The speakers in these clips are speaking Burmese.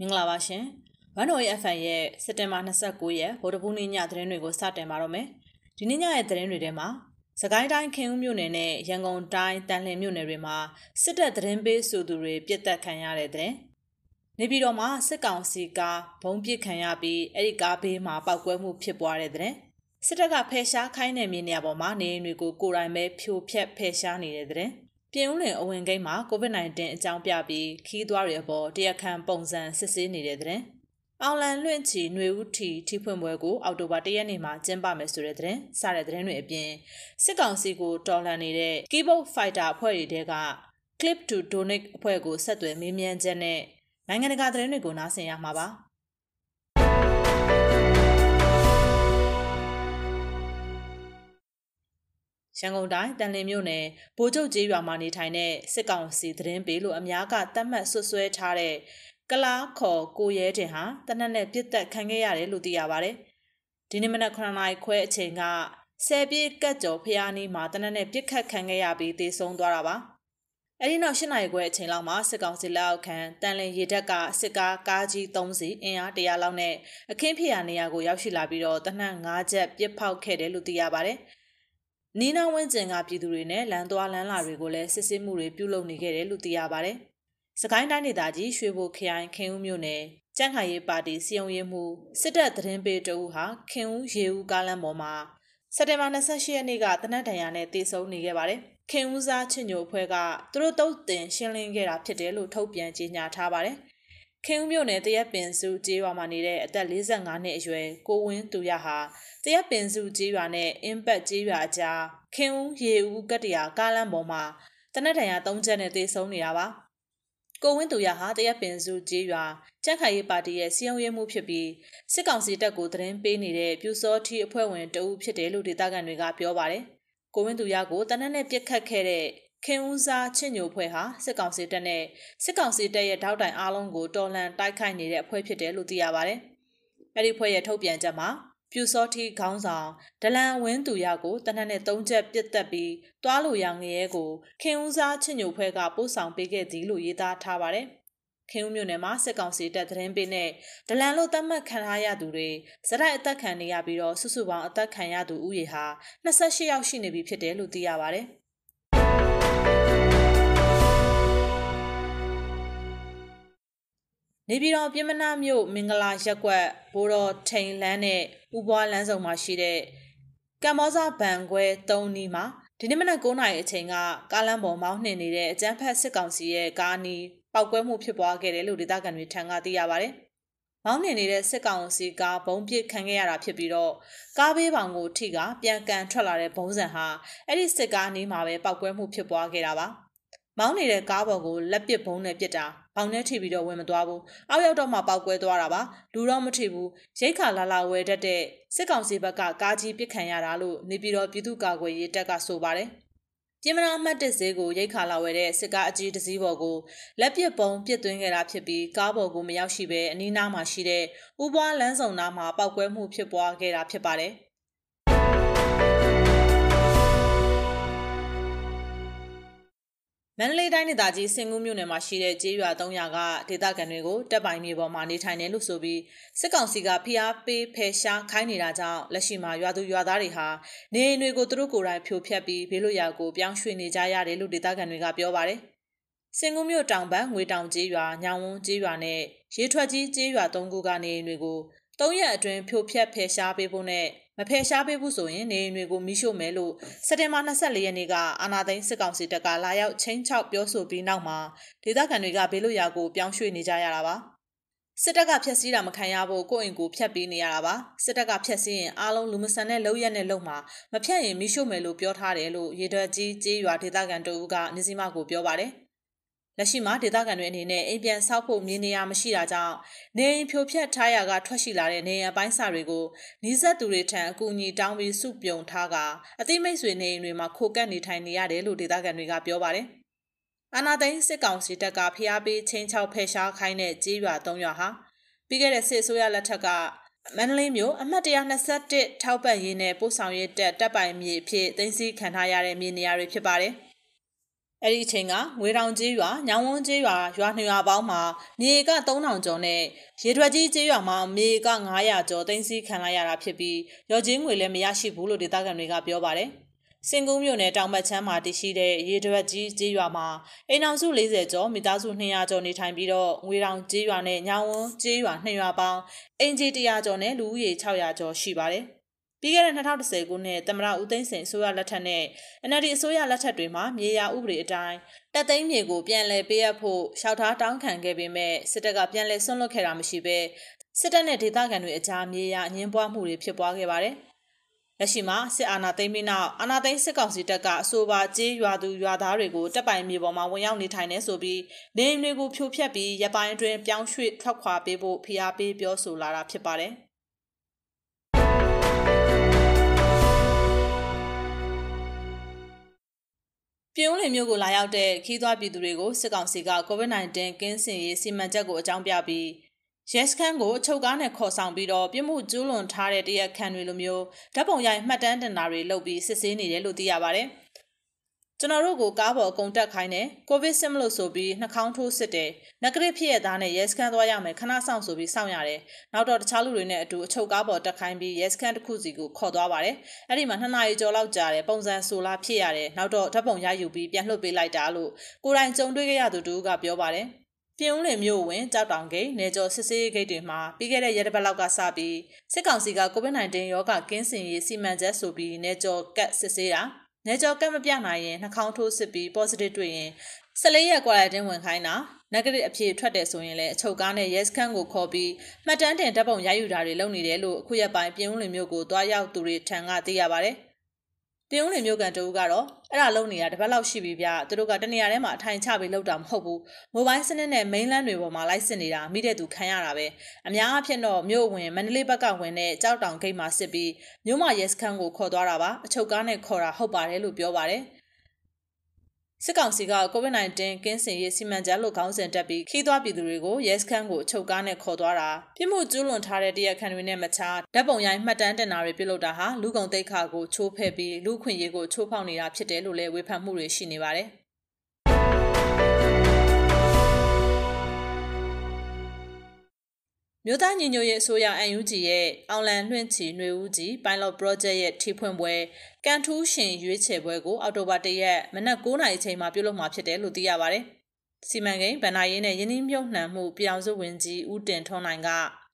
မင်္ဂလာပါရှင်။ဝန်တော်ရဲ့ FN ရဲ့စက်တင်ဘာ29ရက်ဗုဒ္ဓဘူးနေ့ညသတင်းတွေကိုစတင်ပါတော့မယ်။ဒီနေ့ညရဲ့သတင်းတွေထဲမှာစကိုင်းတိုင်းခင်ဦးမြို့နယ်နဲ့ရန်ကုန်တိုင်းတန်လှန်မြို့နယ်တွေမှာစစ်တပ်သတင်းပေးဆိုသူတွေပြစ်တက်ခံရတဲ့တဲ့။နေပြည်တော်မှာစစ်ကောင်စီကဘုံပစ်ခံရပြီးအဲ့ဒီကားဘေးမှာပောက်ကွဲမှုဖြစ်ပွားတဲ့တဲ့။စစ်တပ်ကဖယ်ရှားခိုင်းတဲ့မြေနေရာပေါ်မှာနေအိမ်တွေကိုကိုယ်တိုင်ပဲဖြိုဖျက်ဖယ်ရှားနေတဲ့တဲ့။ ပြင်ဦးလွင်အဝင်ဂိတ်မှာ COVID-19 အကြောင်းပြပြီးခီးသွားတွေအပေါ်တရားခံပုံစံစစ်ဆေးနေတဲ့တဲ့။အောင်လန်လွင့်ချီຫນွေဦးထီထိဖွင့်ပွဲကိုအောက်တိုဘာ၁ရက်နေ့မှာကျင်းပမယ်ဆိုတဲ့တဲ့။စတဲ့တဲ့တွေအပြင်စစ်ကောင်စီကိုတော်လှန်နေတဲ့ Keyboard Fighter အဖွဲ့တွေတဲက Clip to Donate အဖွဲ့ကိုဆက်သွယ်မေးမြန်းချက်နဲ့နိုင်ငံတကာသတင်းတွေကိုနားဆင်ရမှာပါ။ ရန်ကုန်တိုင်းတန်လင်းမြို့နယ်ဗိုလ်ချုပ်ကြီးရွာမှာနေထိုင်တဲ့စစ်ကောင်စီသတင်းပေးလို့အများကတတ်မှတ်ဆွဆွဲထားတဲ့ကလားခေါ်ကိုရဲတင်ဟာတနက်နဲ့ပြစ်တက်ခံခဲ့ရတယ်လို့သိရပါတယ်။ဒီနေ့မနက်9နာရီခွဲအချိန်ကဆယ်ပြေးကတ်ကျော်ဖျားနီးမှာတနက်နဲ့ပြစ်ခတ်ခံခဲ့ရပြီးတေဆုံးသွားတာပါ။အဲဒီနောက်၈နာရီခွဲအချိန်လောက်မှာစစ်ကောင်စီလက်အောက်ခံတန်လင်းရေတပ်ကစစ်ကားကားကြီး၃စီးအင်အား၁၀၀လောက်နဲ့အခင်းဖြစ်ရာနေရာကိုရောက်ရှိလာပြီးတော့တနက်၅ချက်ပြစ်ဖောက်ခဲ့တယ်လို့သိရပါတယ်။ နီးနားဝန်းကျင်ကပြည်သူတွေနဲ့လမ်းသွားလမ်းလာတွေကိုလည်းစစ်ဆေးမှုတွေပြုလုပ်နေခဲ့တယ်လို့သိရပါတယ်။စကိုင်းတိုင်းဒေသကြီးရွှေဘိုခရိုင်ခင်ဦးမြို့နယ်ကြန့်ခိုင်ရေးပါတီစီယုံရေးမှုစစ်တပ်သတင်းပေးတဦးဟာခင်ဦးရေဦးကားလမ်းပေါ်မှာစက်တင်ဘာ28ရက်နေ့ကတနက်တန်ရာနဲ့တေဆုံးနေခဲ့ပါတယ်။ခင်ဦးစားချစ်ညိုအဖွဲ့ကသူတို့တုတ်တင်ရှင်းလင်းခဲ့တာဖြစ်တယ်လို့ထုတ်ပြန်ကြေညာထားပါတယ်။ ခင်ဦးမြို့နယ်တရက်ပင်စုကျေးရွာမှာနေတဲ့အသက်45နှစ်အရွယ်ကိုဝင်းသူရဟာတရက်ပင်စုကျေးရွာနဲ့အင်းပတ်ကျေးရွာအကြားခင်ဦးရေဦးကတ္တရာကားလမ်းပေါ်မှာတနက်တန်ရ၃ချက်နဲ့တေဆုံးနေတာပါကိုဝင်းသူရဟာတရက်ပင်စုကျေးရွာကြက်ခိုင်ရေးပါတီရဲ့စီယုံရဲမှုဖြစ်ပြီးစစ်ကောင်စီတပ်ကိုသတင်းပေးနေတဲ့ပြူစောထီအဖွဲ့ဝင်တဦးဖြစ်တယ်လို့ဒေသခံတွေကပြောပါတယ်ကိုဝင်းသူရကိုတနက်နဲ့ပြစ်ခတ်ခဲ့တဲ့ ခင်ဦးစားချစ်ညိုဖွဲ့ဟာစစ်ကောင်စီတပ်နဲ့စစ်ကောင်စီတပ်ရဲ့ထောက်တိုင်အားလုံးကိုတော်လှန်တိုက်ခိုက်နေတဲ့အဖွဲ့ဖြစ်တယ်လို့သိရပါတယ်။အဲဒီဖွဲ့ရဲ့ထုတ်ပြန်ချက်မှာပြူစောထီခေါင်းဆောင်ဒလန်ဝင်းသူရကိုတနက်နဲ့၃ချက်ပြစ်တက်ပြီးတွားလိုရငရဲကိုခင်ဦးစားချစ်ညိုဖွဲကပို့ဆောင်ပေးခဲ့သည်လို့ရေးသားထားပါတယ်။ခင်ဦးမြို့နယ်မှာစစ်ကောင်စီတပ်သတင်းပေးနဲ့ဒလန်လို့သတ်မှတ်ခံထားရသူတွေဇရက်အသက်ခံနေရပြီးတော့စုစုပေါင်းအသက်ခံရသူဦးရေဟာ28ယောက်ရှိနေပြီဖြစ်တယ်လို့သိရပါတ နေပြည်တော်ပြည်မနာမြို့မင်္ဂလာရက်ကွက်ဘိုးတော်ထိန်လန်းနဲ့ဥပွားလန်းဆောင်မှာရှိတဲ့ကမ္ဘောဇဘန်ခွဲ၃နီးမှာဒီနေ့မနက်9:00နာရီအချိန်ကကားလမ်းပေါ်မောင်းနှင်နေတဲ့အကြမ်းဖက်စစ်ကောင်စီရဲ့ကားနီးပောက်ကွဲမှုဖြစ်ပွားခဲ့တယ်လို့ဒေသခံတွေထံကသိရပါဗျ။မောင်းနှင်နေတဲ့စစ်ကောင်စီကဘုံပစ်ခံခဲ့ရတာဖြစ်ပြီးတော့ကားဘေးပေါင်ကိုထိကပြန်ကန်ထွက်လာတဲ့ဘုံစံဟာအဲ့ဒီစစ်ကားနီးမှာပဲပောက်ကွဲမှုဖြစ်ပွားခဲ့တာပါ။မောင်းနေတဲ့ကားပေါ်ကိုလက်ပစ်ဘုံနဲ့ပစ်တာ ဘောင်နဲ့ထိပြီးတော့ဝင်မသွားဘူးအောက်ရောက်တော့မှပောက်ကွဲသွားတာပါလူတော့မထိဘူးရိတ်ခါလာလာဝဲတတ်တဲ့စစ်ကောင်စီဘက်ကကားကြီးပစ်ခံရတာလို့နေပြည်တော်ပြည်သူ့ကာကွယ်ရေးတပ်ကဆိုပါတယ်ပြင်းမနာအမှတ်တစ်ဈေးကိုရိတ်ခါလာဝဲတဲ့စစ်ကားအကြီးတစ်စီးပေါ်ကိုလက်ပစ်ပုံပစ်သွင်းခဲ့တာဖြစ်ပြီးကားပေါ်ကိုမရောက်ရှိပဲအနီးနားမှာရှိတဲ့ဥပွားလမ်းစုံနားမှာပောက်ကွဲမှုဖြစ်ပွားခဲ့တာဖြစ်ပါတယ်။ မန္တလေးတိုင်းဒေသကြီးစင်ကူးမြို့နယ်မှာရှိတဲ့ကျေးရွာ300ကဒေသခံတွေကိုတပ်ပိုင်မြေပေါ်မှာနေထိုင်နေလို့ဆိုပြီးစစ်ကောင်စီကဖိအားပေးဖယ်ရှားခိုင်းနေတာကြောင့်လက်ရှိမှာရွာသူရွာသားတွေဟာနေအိမ်တွေကိုသူတို့ကိုယ်တိုင်ဖြိုဖျက်ပြီးဘေးလွတ်ရာကိုပြောင်းရွှေ့နေကြရတယ်လို့ဒေသခံတွေကပြောပါတယ်။စင်ကူးမြို့တောင်ဘက်ငွေတောင်ကျေးရွာညောင်ဝန်းကျေးရွာနဲ့ရေထွက်ကြီးကျေးရွာ၃ခုကနေအိမ်တွေကို၃ရက်အတွင်းဖြိုဖျက်ဖယ်ရှားပေးဖို့နဲ့ မဖယ်ရှားပေးဘူးဆိုရင်နေအိမ်တွေကိုမိရှို့မယ်လို့စက်တင်ဘာ24ရက်နေ့ကအာနာသိန်းစစ်ကောင်စီတပ်ကလာရောက်ချင်းချောက်ပြောဆိုပြီးနောက်မှာဒေသခံတွေကဘေးလွတ်ရာကိုပြောင်းရွှေ့နေကြရတာပါစစ်တပ်ကဖျက်ဆီးတာမခံရဖို့ကိုယ့်အိမ်ကိုဖျက်ပေးနေရတာပါစစ်တပ်ကဖျက်ဆီးရင်အားလုံးလူမဆန်တဲ့လုံရက်နဲ့လုံမှာမဖျက်ရင်မိရှို့မယ်လို့ပြောထားတယ်လို့ရေဒတ်ကြီးကျေးရွာဒေသခံတို့ကနေစီမကိုပြောပါတယ် လက်ရှိမှာဒေသခံတွေအနေနဲ့အိမ်ပြန်ဆောက်ဖို့မြေနေရာမရှိတာကြောင့်နေအိမ်ဖြိုဖျက်ထားရကထွက်ရှိလာတဲ့နေအိမ်ပိုင်းစာတွေကိုနီးစပ်သူတွေထံအကူအညီတောင်းပြီးစုပြုံထားကအသိမိတ်ဆွေနေအိမ်တွေမှာခိုကပ်နေထိုင်နေရတယ်လို့ဒေသခံတွေကပြောပါတယ်။အာနာသိန်းစစ်ကောင်စီတပ်ကဖျားပေးချင်းချောက်ဖယ်ရှားခိုင်းတဲ့ကြေးရွာ၃ရွာဟာပြီးခဲ့တဲ့စစ်အစိုးရလက်ထက်ကမန္တလေးမြို့အမှတ်121ထောက်ပံ့ရေးနဲ့ပို့ဆောင်ရေးတပ်တပ်ပိုင်မြေအဖြစ်သိမ်းဆည်းခံထားရတဲ့မြေနေရာတွေဖြစ်ပါတယ်။ အဲ့ဒီအချိန်ကငွေတောင်ကျေးရွာညောင်ဝန်းကျေးရွာရွာနှစ်ရွာပေါင်းမှာမြေက3000ကျော်နဲ့ရေထွက်ကြီးကျေးရွာမှာမြေက900ကျော်သိမ်းဆည်းခံလိုက်ရတာဖြစ်ပြီးရော်ချင်းငွေလည်းမရရှိဘူးလို့ဒေသခံတွေကပြောပါတယ်စင်ကူးမြို့နယ်တောင်ဘက်ချမ်းမှာတည်ရှိတဲ့ရေထွက်ကြီးကျေးရွာမှာအိမ်အောင်စု40ကျော်မိသားစု200ကျော်နေထိုင်ပြီးတော့ငွေတောင်ကျေးရွာနဲ့ညောင်ဝန်းကျေးရွာ2ရွာပေါင်းအင်ဂျီ100ကျော်နဲ့လူဦးရေ600ကျော်ရှိပါတယ် ပြီးခဲ့တဲ့2010ခုနှစ်သမရဦးသိန်းစိန်အစိုးရလက်ထက်နဲ့ NLD အစိုးရလက်ထက်တွေမှာမြေယာဥပဒေအတိုင်းတက်သိမ်းမြေကိုပြန်လည်ပေးအပ်ဖို့လျှောက်ထားတောင်းခံခဲ့ပေမဲ့စစ်တပ်ကပြန်လည်ဆွန့်လွတ်ခဲ့တာမရှိဘဲစစ်တပ်နဲ့ဒေသခံတွေအကြားမြေယာအငင်းပွားမှုတွေဖြစ်ပွားခဲ့ပါတယ်။လက်ရှိမှာစစ်အာဏာသိမ်းပြီးနောက်အာဏာသိမ်းစစ်ကောင်စီတပ်ကအဆိုပါကြေးရွာသူရွာသားတွေကိုတပ်ပိုင်မြေပေါ်မှာဝင်ရောက်နေထိုင်နေဆိုပြီးနေအိမ်တွေကိုဖြိုဖျက်ပြီးရပိုင်းအတွင်းပြောင်းရွှေ့ထွက်ခွာပေးဖို့ဖိအားပေးပြောဆိုလာတာဖြစ်ပါတယ်။ ပြုံးလင်မျိုးကိုလာရောက်တဲ့ခီးသွွားပြည်သူတွေကိုစစ်ကောင်စီက COVID-19 ကင်းစင်ရေးစီမံချက်ကိုအကြောင်းပြပြီးရဲစခန်းကိုအချုပ်ကားနဲ့ခေါ်ဆောင်ပြီးတော့ပြမှုကျူးလွန်ထားတဲ့တရက်ခံတွေလိုမျိုးဓာတ်ပုံရိုက်မှတ်တမ်းတင်တာတွေလုပ်ပြီးစစ်ဆေးနေတယ်လို့သိရပါတယ်။ ကျွန်တော်တို့ကိုကားပေါ်အကုန်တက်ခိုင်းတယ်ကိုဗစ်စစ်မလို့ဆိုပြီးနှာခေါင်းထိုးစစ်တယ်နဂရစ်ဖြစ်ရသားနဲ့ရဲစခန်းသွားရမယ်ခဏဆောင်ဆိုပြီးစောင့်ရတယ်နောက်တော့တခြားလူတွေနဲ့အတူအချုပ်ကားပေါ်တက်ခိုင်းပြီးရဲစခန်းတစ်ခုစီကိုခေါ်သွားပါတယ်အဲ့ဒီမှာနှစ်နာရီကျော်လောက်ကြာတယ်ပုံစံဆိုလာဖြစ်ရတယ်နောက်တော့ဓာတ်ပုံရယူပြီးပြန်လှုပ်ပေးလိုက်တာလို့ကိုယ်တိုင်ကြုံတွေ့ခဲ့ရသူတူကပြောပါတယ်ပြုံးလင်မြို့ဝင်ကြောက်တောင်ဂိတ်နေကျော်စစ်စေးဂိတ်တွေမှာပြီးခဲ့တဲ့ရက်တစ်ပတ်လောက်ကစပြီးစစ်ကောင်စီက COVID-19 ရောဂါကင်းစင်ရေးစီမံချက်ဆိုပြီးနေကျော်ကတ်စစ်ဆေးတာ နေကြောကတ်မပြနိုင်ရင်နှာခေါင်းထိုးစစ်ပြီး positive တွေ့ရင်14ရက် quarantine ဝင်ခိုင်းတာ negative အဖြေထွက်တယ်ဆိုရင်လည်းအချုပ်ကားနဲ့ yes ခန်းကိုခေါ်ပြီးမှတ်တမ်းတင်ဓာတ်ပုံရယူတာတွေလုပ်နေတယ်လို့အခုရက်ပိုင်းပြင်းဦးလင်မျိုးကိုတွားရောက်သူတွေထံကသိရပါ တယ်ပြင်းဦးလင်မျိုးကန်တူကတော့အဲ့ဒါလုံနေတာတပတ်လောက်ရှိပြီဗျသူတို့ကတနေရာထဲမှာအထိုင်ချပြီးလောက်တာမဟုတ်ဘူးမိုဘိုင်းစနစ်နဲ့ main land တွေပေါ်မှာလိုက်စစ်နေတာမိတဲ့သူခံရတာပဲအများအဖြစ်တော့မြို့ဝင်မန္တလေးဘက်ကဝင်တဲ့ကြောက်တောင်ဂိတ်မှာစစ်ပြီးမြို့မရဲစခန်းကိုခေါ်သွားတာပါအချုပ်ကားနဲ့ခေါ်တာဟုတ်ပါတယ်လို့ပြောပါတယ် စစ်ကောင်စီက COVID-19 ကင်းစင်ရေးစီမံချက်လို့ခေါင်းစဉ်တက်ပြီးခီးသွွားပြည်သူတွေကိုရဲစခန်းကိုအချုပ်ကားနဲ့ခေါ်သွားတာပြစ်မှုကျူးလွန်ထားတဲ့တရားခံတွေနဲ့မချာဓာတ်ပုံရိုင်းမှတ်တမ်းတင်တာတွေပြုလုပ်တာဟာလူကုန်တိတ်ခါကိုချိုးဖဲ့ပြီးလူခွင့်ရေးကိုချိုးဖောက်နေတာဖြစ်တယ်လို့လည်းဝေဖန်မှုတွေရှိနေပါတယ်။ မြို့သားညီညွတ်ရေးအစိုးရ UNG ရဲ့အောင်လန်လွှင့်ချီຫນွေဦးကြီး Pilot Project ရဲ့ထိဖွင့်ပွဲကန်ထူးရှင်ရွေးချယ်ပွဲကိုအောက်တိုဘာ၁ရက်မနက်9:00နာရီချိန်မှာပြုလုပ်မှာဖြစ်တယ်လို့သိရပါတယ်။စီမံကိန်းဗန်နာရေးနဲ့ယင်းနှိမ့်မြုပ်နှံမှုပြောင်စုဝင်ကြီးဦးတင်ထွန်းနိုင်က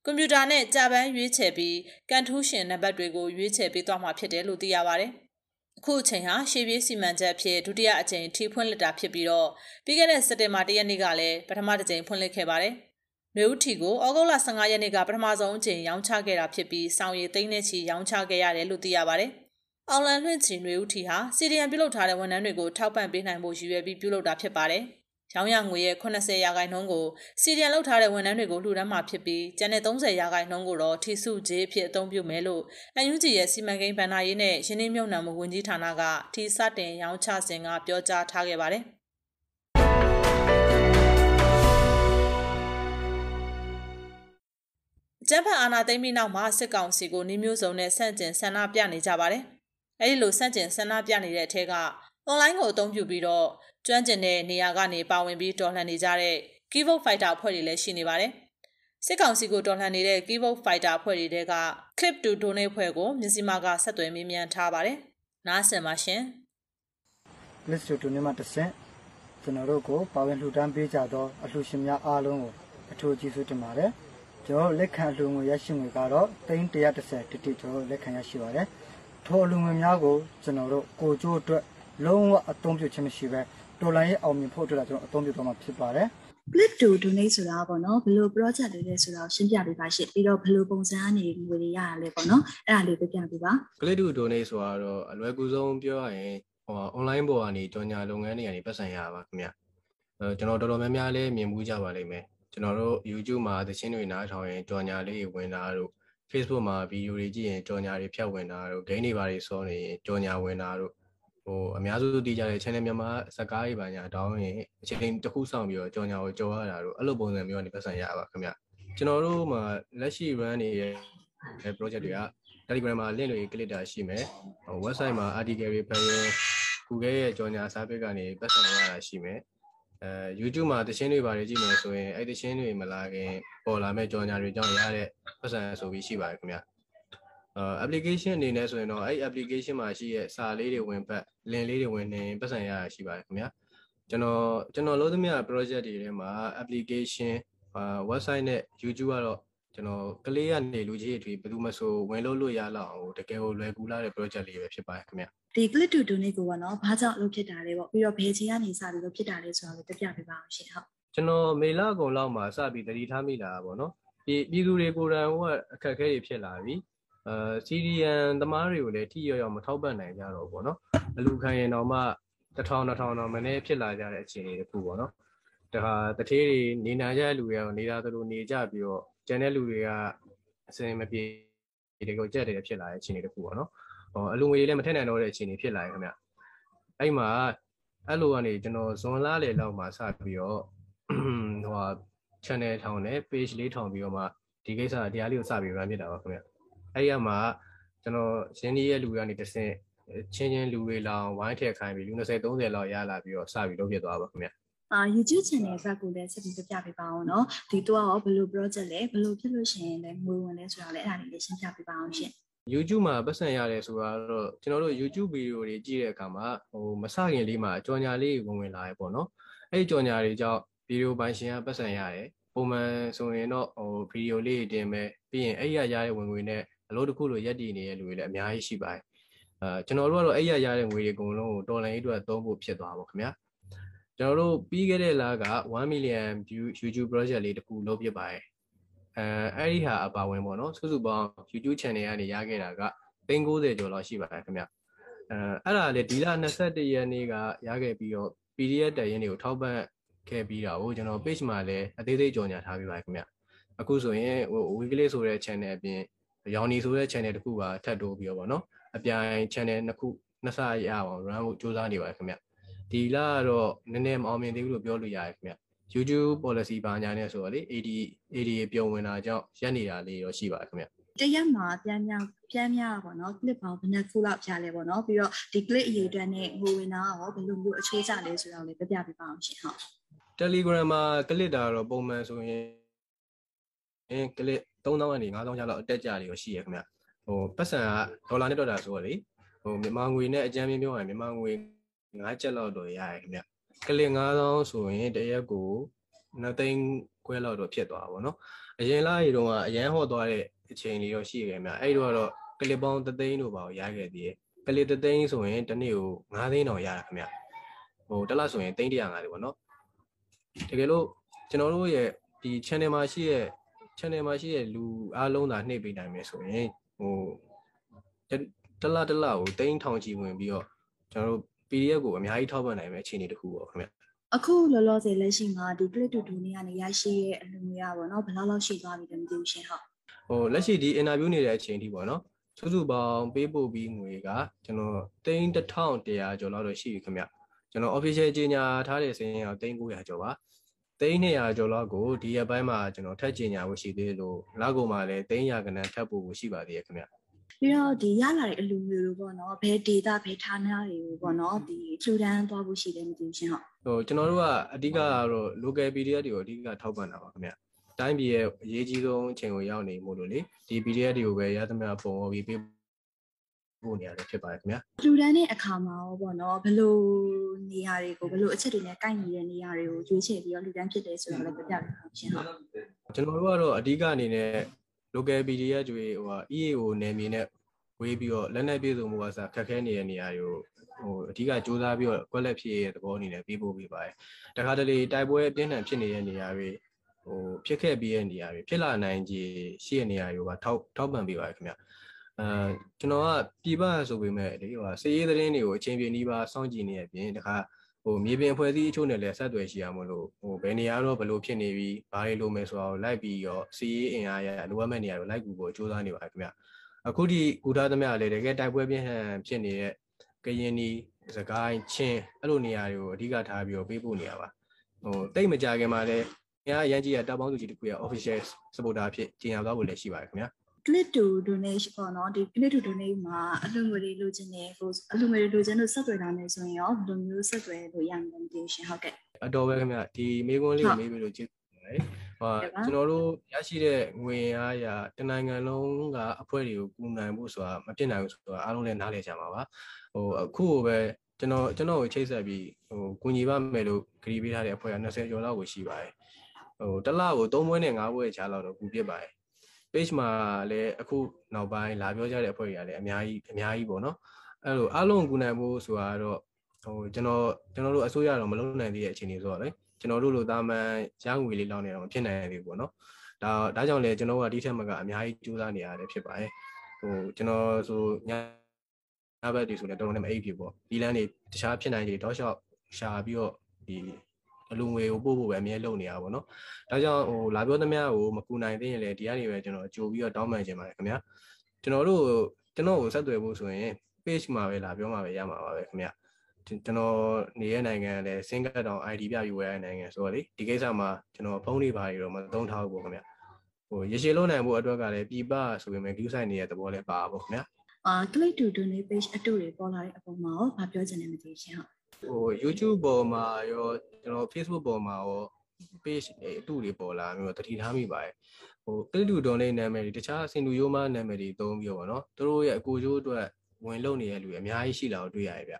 ကွန်ပျူတာနဲ့ကြာပန်းရွေးချယ်ပြီးကန်ထူးရှင်နံပါတ်တွေကိုရွေးချယ်ပေးသွားမှာဖြစ်တယ်လို့သိရပါတယ်။အခုအချိန်ဟာရှေးပြေးစီမံချက်ဖြစ်ဒုတိယအကြိမ်ထိဖွင့်လက်တာဖြစ်ပြီးတော့ပြီးခဲ့တဲ့စက်တင်ဘာ၁ရက်နေ့ကလည်းပထမတစ်ကြိမ်ဖွင့်လှစ်ခဲ့ပါတယ်။ နှွေဦးထီကိုဩဂုတ်လ15ရက်နေ့ကပထမဆုံးအကြိမ်ရောင်းချခဲ့တာဖြစ်ပြီးစောင်ရည်သိန်းနဲ့ချီရောင်းချခဲ့ရတယ်လို့သိရပါတယ်။အောင်လန်လွှင့်ချီနှွေဦးထီဟာစီဒီအမ်ပြုလုပ်ထားတဲ့ဝန်ထမ်းတွေကိုထောက်ပံ့ပေးနိုင်ဖို့ရည်ရွယ်ပြီးပြုလုပ်တာဖြစ်ပါတယ်။ရောင်းရငွေရဲ့80ရာခိုင်နှုန်းကိုစီဒီအမ်လုပ်ထားတဲ့ဝန်ထမ်းတွေကိုလှူဒန်းမှာဖြစ်ပြီးကျန်တဲ့30ရာခိုင်နှုန်းကိုတော့ထီစုကြေးအဖြစ်အသုံးပြုမယ်လို့အန်ယူဂျီရဲ့စီမံကိန်းဗဏ္ဍာရေးနဲ့ရင်းနှီးမြှုပ်နှံမှုဝန်ကြီးဌာနကထီစတင်ရောင်းချစဉ်ကပြောကြားထားခဲ့ပါတယ်။ ကျန်းဖတ်အာဏာသိမ်းပြီးနောက်မှာစစ်ကောင်စီကိုနှီးမျိုးစုံနဲ့ဆန့်ကျင်ဆန္ဒပြနေကြပါတယ်။အဲဒီလိုဆန့်ကျင်ဆန္ဒပြနေတဲ့အထက်က online ကိုအသုံးပြုပြီးတော့ကျွမ်းကျင်တဲ့နေရာကနေပါဝင်ပြီးတော်လှန်နေကြတဲ့ keyboard fighter အဖွဲ့တွေလည်းရှိနေပါတယ်။စစ်ကောင်စီကိုတော်လှန်နေတဲ့ keyboard fighter အဖွဲ့တွေက clip to donate ဖွဲ့ကိုမြစီမာကဆက်သွယ်မေးမြန်းထားပါတယ်။နားဆင်ပါရှင်။ clip to donate မှာတစ်ဆင့်ကျွန်တော်တို့ကိုပါဝင်လှူဒန်းပေးကြသောအလှူရှင်များအားလုံးကိုအထူးကျေးဇူးတင်ပါတယ်။ ကျွန်တော်လက်ခံလူငွေရရှိငွေကတော့330တိတိကျွန်တော်လက်ခံရရှိပါတယ်ထိုလူငွေများကိုကျွန်တော်တို့ကိုကျိုးအတွက်လုံးဝအသုံးပြုခြင်းမရှိပဲတော်လိုင်းရဲ့အောင်မြင်ဖို့အတွက်ကျွန်တော်အသုံးပြုသွားမှာဖြစ်ပါတယ် click to donate ဆိုတာပေါ့နော်ဘယ်လို project တွေလဲဆိုတာရှင်းပြပေးပါရှင့်ပြီးတော့ဘယ်လိုပုံစံအနေငွေတွေရရလဲပေါ့နော်အဲ့ဒါလေးပြပြပေးပါ click to donate ဆိုတာတော့အလွယ်ကူဆုံးပြောရရင်ဟို online ပေါ်ကနေကြော်ညာလုပ်ငန်းတွေကနေပတ်စံရပါခင်ဗျအဲကျွန်တော်တော်တော်များများလေးမြင်မှုကြပါလိမ့်မယ် ကျွန်တော်တို့ YouTube မှာသချင်းတွေနားထောင်ရင်ကြော်ညာလေးဝင်တာတို့ Facebook မှာဗီဒီယိုတွေကြည့်ရင်ကြော်ညာတွေဖြတ်ဝင်တာတို့ game တွေပါတွေစောနေရင်ကြော်ညာဝင်တာတို့ဟိုအများစုသိကြတဲ့ channel မြန်မာစကားတွေပါညာတောင်းရင်အချိန်တစ်ခုဆောင်ပြီးတော့ကြော်ညာကိုကြော်ရတာတို့အဲ့လိုပုံစံမျိုးကနေပတ်စံရပါခင်ဗျကျွန်တော်တို့မှာလက်ရှိ run နေတဲ့ project တွေက Telegram မှာ link တွေ click တာရှိမယ်ဟို website မှာ article တွေဖတ်ရင် Google ရဲ့ကြော်ညာစာပစ်ကနေပတ်စံရတာရှိမယ် အဲ YouTube မှာတခြင်းတွေပါတယ်ကြည့်မယ်ဆိုရင်အဲ့တခြင်းတွေမလာခင်ပေါ်လာမဲ့ကြော်ညာတွေကြောင့်ရတဲ့ပတ်စံဆိုပြီးရှိပါတယ်ခင်ဗျအာ application အနေနဲ့ဆိုရင်တော့အဲ့ application မှာရှိရဲ့စာလေးတွေဝင်ပတ် link လေးတွေဝင်နေပတ်စံရတာရှိပါတယ်ခင်ဗျကျွန်တော်ကျွန်တော်လုပ်သမျှ project တွေထဲမှာ application အာ website နဲ့ YouTube ကတော့ ကျွန်တော်ကလေးကနေလူကြီးအထွေဘယ်သူမှဆိုဝင်လို့လို့ရလောက်အောင်တကယ်ကိုလွယ်ကူလာတဲ့ project လေးပဲဖြစ်ပါတယ်ခင်ဗျဒီ click to donate ကိုပေါ့နော်ဘာကြောင့်လုပ်ဖြစ်တာလဲပေါ့ပြီးတော့ဘယ်ချိန်ကနေစပြီးလုပ်ဖြစ်တာလဲဆိုတော့လည်းပြပြပေးပါအောင်ရှင်ဟုတ်ကျွန်တော်မေလအကုန်လောက်မှာစပြီးတတိထားမိလာတာပေါ့နော်ပြည်ပြည်သူတွေကိုယ်တိုင်ဟိုကအခက်အခဲတွေဖြစ်လာပြီအဲစီရီယန်သမားတွေကိုလည်းထိရောက်ရောက်မထောက်ပံ့နိုင်ကြတော့ဘူးပေါ့နော်အလူခံရင်တော့မှ1000 2000တော့မနေ့ဖြစ်လာကြတဲ့အခြေအနေတစ်ခုပေါ့နော်ဒါဟာတထေးတွေနေနာကြတဲ့လူတွေကတော့နေတာသလိုနေကြပြီးတော့ ကျန်တဲ့လူတွေကအစင်မပြေဒီကိုကြက်တယ်ဖြစ်လာတဲ့အခြေအနေတစ်ခုပေါ့နော်ဟောအလူငွေတွေလည်းမထက်နိုင်တော့တဲ့အခြေအနေဖြစ်လာရင်ခင်ဗျအဲ့မှာအဲ့လိုကနေကျွန်တော်ဇွန်လလေလောက်မှာစပြီးတော့ဟိုဟာ channel ထောင်နဲ့ page လေးထောင်ပြီးတော့မှဒီကိစ္စတရားလေးကိုစပြီး run ဖြစ်တာပါခင်ဗျအဲ့ရမှာကျွန်တော်ရင်းနှီးရဲ့လူတွေကနေတစ်ဆင့်ချင်းချင်းလူတွေလောင်ဝိုင်းထည့်ခိုင်းပြီးလူ20 30လောက်ရလာပြီးတော့စပြီးလုပ်ဖြစ်သွားပါခင်ဗျ အာ YouTube channel ဘက်ကိုလည်းဆက်ပြီးပြပြပေးပါအောင်နော်ဒီတော့ရောဘယ်လို project လဲဘယ်လိုဖြစ်လို့ရှိရင်လည်းငွေဝင်လဲဆိုတော့လည်းအဲ့ဒါလေးလည်းရှင်းပြပေးပါအောင်ရှင် YouTube မှာပတ်စံရတယ်ဆိုတာတော့ကျွန်တော်တို့ YouTube ဗီဒီယိုတွေကြည့်တဲ့အခါမှာဟိုမစခင်လေးမှာကြော်ညာလေးဝင်ဝင်လာရပေါ့နော်အဲ့ဒီကြော်ညာတွေကြောင့်ဗီဒီယိုပိုင်းရှင်ကပတ်စံရတယ်ပုံမှန်ဆိုရင်တော့ဟိုဗီဒီယိုလေးတင်မယ်ပြီးရင်အဲ့ရရတဲ့ဝင်ငွေနဲ့အလုပ်တစ်ခုလိုရက်တည်နေတဲ့လူတွေလည်းအများကြီးရှိပါတယ်အဲကျွန်တော်တို့ကတော့အဲ့ရရတဲ့ငွေတွေအကုန်လုံးကိုတော်လိုင်းရေးအတွက်သုံးဖို့ဖြစ်သွားပါခင်ဗျာ ကျွန်တော်တို့ပြီးခဲ့တဲ့လက1 million view YouTube project လေးတစ်ခုလုပ်ပြပါတယ်အဲအဲ့ဒီဟာအပါဝင်ပေါ့နော်စုစုပေါင်း YouTube channel ကနေရခဲ့တာက390ကျော်လောက်ရှိပါတယ်ခင်ဗျအဲအဲ့ဒါလေဒီလ21ရက်နေ့ကရခဲ့ပြီးတော့ PDF တရင်တွေကိုထောက်ပံ့ခဲ့ပြီးတာကိုကျွန်တော် page မှာလည်းအသေးသေးကြော်ညာထားပြီးပါတယ်ခင်ဗျအခုဆိုရင်ဟို weekly ဆိုတဲ့ channel အပြင်ရောင်နီဆိုတဲ့ channel တစ်ခုပါထပ်တိုးပြီးတော့ဗောနော်အပြိုင် channel နှစ်ခုနှစ်ဆရအောင် run ဖို့စူးစမ်းနေပါတယ်ခင်ဗျ ဒီလကတော့နည်းနည်းမအောင်မြင်သေးဘူးလို့ပြောလို့ရတယ်ခင်ဗျ YouTube policy ဘာညာနဲ့ဆိုတော့လေ AD AD ပြုံဝင်တာကြောင့်ရက်နေတာလေးတော့ရှိပါတယ်ခင်ဗျတရက်မှာပြန်ပြန်ပြန်များပေါ့နော် clip ပေါင်းဘယ်နှခုလောက်ပြလဲပေါ့နော်ပြီးတော့ဒီ clip အရေးအတွက်နဲ့ငွေဝင်တာရောဘယ်လိုမျိုးအချိုးကျလဲဆိုတော့လည်းပြပြပေးပါအောင်ရှင်ဟုတ် Telegram မှာ click တာတော့ပုံမှန်ဆိုရင်အင်း click 3000ကနေ5000ကျလောက်အတက်ကြတွေရောရှိရခင်ဗျဟိုပတ်စံကဒေါ်လာနဲ့တွက်တာဆိုတော့လေဟိုမြန်မာငွေနဲ့အကြမ်းပြင်းပြောရင်မြန်မာငွေ 9ချက်လောက်တော့ရရခင်ဗျကလစ်9000ဆိုရင်တရက်ကို2သိန်းခွဲလောက်တော့ဖြစ်သွားပါဘောနော်အရင်လားရီတော့အရန်ဟော့သွားတဲ့အချိန်လေးတော့ရှိခဲ့မြအဲ့တော့တော့ကလစ်ပေါင်း3သိန်းတို့ပါရခဲ့သေးတယ်ကလစ်3သိန်းဆိုရင်တစ်နေ့ကို9သိန်းတော့ရတာခင်ဗျဟိုတစ်လဆိုရင်3150ပေါ့နော်တကယ်လို့ကျွန်တော်တို့ရဲ့ဒီ channel မှာရှိရဲ့ channel မှာရှိရဲ့လူအားလုံးသာနှိပ်ပေးနိုင်မယ်ဆိုရင်ဟိုတလတလကိုတိန်းထောင်ချီဝင်ပြီးတော့ကျွန်တော်တို့ PDF ကိုအများကြီးထောက်ပံ့နိုင်မယ့်အခြေအနေတစ်ခုပေါ့ခင်ဗျအခုလောလောဆယ်လက်ရှိမှာဒီ clip to do နေကနေရရှိရဲ့အလူငွေရပေါ့နော်ဘယ်လောက်လောက်ရှိသွားပြီလဲမသိဘူးရှင်ဟုတ်ဟိုလက်ရှိဒီ interview နေတဲ့အချိန်ထိပေါ့နော်စုစုပေါင်းပေးပို့ပြီးငွေကကျွန်တော်တိန်း1100ကျော်လောက်တော့ရှိပြီခင်ဗျကျွန်တော် official ကြီးညာထားတဲ့စင်းရောတိန်း900ကျော်ပါတိန်း200ကျော်လောက်ကိုဒီရက်ပိုင်းမှာကျွန်တော်ထပ်ကြီးညာဖို့ရှိသေးလို့လောက်ကုန်မှာလည်းတိန်းရကနန်းထပ်ပို့ဖို့ရှိပါသေးရဲ့ခင်ဗျ ပြီးတော့ဒီရလာတဲ့အလူငွေတွေပေါ့နော်ဘယ် data ဘယ်ဌာနတွေကိုပေါ့နော်ဒီထူတန်းသွားဖို့ရှိတယ်မသိဘူးရှင်ဟုတ်ဟိုကျွန်တော်တို့ကအဓိကကတော့ local PDF တွေကိုအဓိကထောက်ပံ့တာပါခင်ဗျတိုင်းပြည်ရဲ့အရေးကြီးဆုံးအချိန်ကိုရောက်နေမို့လို့လေဒီ PDF တွေကိုပဲရသမျှပုံဟောပြီးပေးဖို့နေရတယ်ဖြစ်ပါတယ်ခင်ဗျထူတန်းတဲ့အခါမှာရောပေါ့နော်ဘယ်လိုနေရာတွေကိုဘယ်လိုအချက်တွေနဲ့ကိုက်နေတဲ့နေရာတွေကိုရွေးချယ်ပြီးတော့လူတန်းဖြစ်တယ်ဆိုတော့လည်းပြပြပေးပါရှင်ဟုတ်ကျွန်တော်တို့ကတော့အဓိကအနေနဲ့ local PDF တွေဟိုဟာ EAO နယ်မြေနဲ့ဝေးပြီးတော့လက်နက်ပြည်စုံမှုကစားခက်ခဲနေတဲ့နေရာတွေကိုဟိုအဓိကစူးစမ်းပြီးတော့ကွက်လက်ဖြစ်ရဲ့သဘောအနေနဲ့ပြီးပို့ပေးပါတယ်တခါတလေတိုက်ပွဲအပြင်းထန်ဖြစ်နေတဲ့နေရာတွေဟိုဖြစ်ခဲ့ပြီးတဲ့နေရာတွေဖြစ်လာနိုင်ခြေရှိတဲ့နေရာတွေကိုပါထောက်ထောက်ပံ့ပေးပါတယ်ခင်ဗျအဲကျွန်တော်ကပြည်ပဆိုပေမဲ့ဒီဟိုစည်ရေးသတင်းတွေကိုအချိန်ပြည့်နှီးပါစောင့်ကြည့်နေရပြင်တခါ ဟိုမြေပြင်ဖွဲ့စည်းအချို့နဲ့လည်းဆက်သွယ်ရှိရမလို့ဟိုဘယ်နေရာတော့ဘယ်လိုဖြစ်နေပြီးဘာတွေလိုမယ်ဆိုတာကိုလိုက်ပြီးတော့စီးရေးအင်အားရလိုအပ်မဲ့နေရာကိုလိုက်ကူဖို့စူးစမ်းနေပါတယ်ခင်ဗျအခုဒီကူထားသမျှလည်းတကယ်တိုက်ပွဲပြင်းထန်ဖြစ်နေတဲ့ကရင်နီစကိုင်းချင်းအဲ့လိုနေရာတွေကိုအဓိကထားပြီးတော့ပေးပို့နေရပါဟိုတိတ်မကြခင်မှာလည်းအင်အားအရန်ကြီးရတပ်ပေါင်းစုကြီးတစ်ခုရ official supporter ဖြစ်ကြီးညာသွားဖို့လည်းရှိပါတယ်ခင်ဗျ click to donate ပေါ့နော်ဒီ click to donate မှာအလှူငွေတွေလိုချင်တယ်ဟိုအလှူငွေတွေလိုချင်လို့ဆက်သွယ်တာနဲ့ဆိုရင်ရောဘယ်လိုမျိုးဆက်သွယ်လို့ရမလဲမသိဘူးရှင်ဟုတ်ကဲ့အတော်ပဲခင်ဗျဒီမေးခွန်းလေးကိုမေးပြီးလို့ကျေးဇူးတင်ပါတယ်ဟောကျွန်တော်တို့ရရှိတဲ့ငွေအားရတနိုင်ငံလုံးကအဖွဲ့တွေကိုကူနိုင်ဖို့ဆိုတာမဖြစ်နိုင်ဘူးဆိုတာအားလုံးလည်းနားလည်ကြမှာပါဟိုအခုပဲကျွန်တော်ကျွန်တော်ကိုချိတ်ဆက်ပြီးဟိုကူညီပါမယ်လို့ခရီးပေးထားတဲ့အဖွဲ့က20ကျော်လောက်ကိုရှိပါတယ်ဟိုတစ်လကို3ပွဲနဲ့5ပွဲချားလောက်တော့ကူပြစ်ပါတယ် page မှာလည်းအခုနောက်ပိုင်းလာပြောကြတဲ့အဖွဲ့တွေကလည်းအများကြီးအများကြီးပေါ့နော်အဲ့လိုအားလုံးကူနိုင်ဖို့ဆိုတာတော့ဟိုကျွန်တော်ကျွန်တော်တို့အစိုးရတော့မလုပ်နိုင်သေးတဲ့အခြေအနေဆိုတော့လေကျွန်တော်တို့လိုတာမန်ရငွေလေးလောက်နေတော့မဖြစ်နိုင်သေးဘူးပေါ့နော်ဒါဒါကြောင့်လည်းကျွန်တော်ကဒီထက်မကအများကြီးကြိုးစားနေရတယ်ဖြစ်ပါတယ်ဟိုကျွန်တော်ဆိုညညဘက်တွေဆိုလည်းတော်တော်နဲ့မအိပ်ဖြစ်ပေါ့ဒီလမ်းတွေတခြားဖြစ်နိုင်တွေတောက်လျှောက်ရှာပြီးတော့ဒီ အလူငွေကိုပို့ဖို့ပဲအမြဲလုပ်နေတာပေါ့နော်။ဒါကြောင့်ဟိုလာပြောသမျှကိုမကူနိုင်သေးရင်လည်းဒီကနေပဲကျွန်တော်ကြိုပြီးတော့တောင်းပန်ခြင်းပါတယ်ခင်ဗျာ။ကျွန်တော်တို့ကျွန်တော်ကိုဆက်သွယ်ဖို့ဆိုရင် page မှာပဲလာပြောမှာပဲရမှာပါပဲခင်ဗျာ။ကျွန်တော်နေတဲ့နိုင်ငံလည်း single တောင် ID ပြပြီးဝယ်ရတဲ့နိုင်ငံဆိုတော့လေဒီကိစ္စမှာကျွန်တော်ဖုန်းတွေပါတွေတော့မသုံးထားဘူးပေါ့ခင်ဗျာ။ဟိုရရှိလုံးနိုင်ဖို့အတွက်ကလည်းပြပဆိုပေမဲ့ view site နေတဲ့သဘောလည်းပါပါခင်ဗျာ။အာ click to donate page အတူတွေပေါ်လာတဲ့အပေါ်မှာရောဘာပြောချင်လဲမသိရှင်ဟုတ် ဟို YouTube ပေါ်မှာရောကျွန်တော် Facebook ပေါ်မှာရော page အတူတွေပေါ်လာမျိုးတတိထားမိပါတယ်ဟို click to donate နာမည်တွေတခြားစင်တူရိုးမနာမည်တွေသုံးပြီးတော့ဗောနော်သူတို့ရဲ့အကိုကျိုးအတွက်ဝင်လုပ်နေတဲ့လူတွေအများကြီးရှိလာတော့တွေ့ရတယ်ဗျ